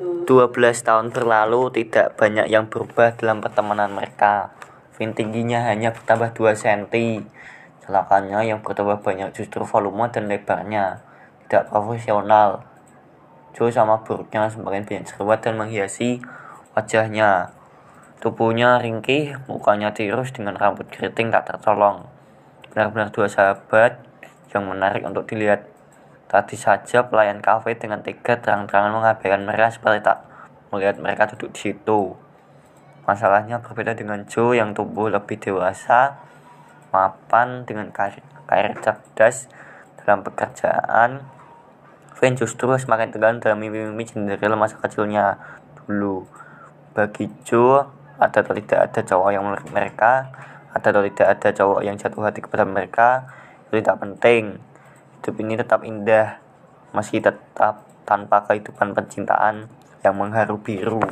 12 tahun berlalu, tidak banyak yang berubah dalam pertemanan mereka. Fin tingginya hanya bertambah 2 cm. Celakanya yang bertambah banyak justru volume dan lebarnya. Tidak profesional. Joe sama buruknya semakin banyak jerawat dan menghiasi wajahnya. Tubuhnya ringkih, mukanya tirus dengan rambut keriting tak tertolong. Benar-benar dua sahabat yang menarik untuk dilihat Tadi saja pelayan kafe dengan tega terang-terangan mengabaikan mereka seperti tak melihat mereka duduk di situ. Masalahnya berbeda dengan Joe yang tumbuh lebih dewasa, mapan dengan karir, karir cerdas dalam pekerjaan. Vin justru semakin tegang dalam mimpi-mimpi Cinderella masa kecilnya dulu. Bagi Joe, ada atau tidak ada cowok yang mereka, ada atau tidak ada cowok yang jatuh hati kepada mereka, itu tidak penting hidup ini tetap indah, meski tetap tanpa kehidupan percintaan yang mengharu biru.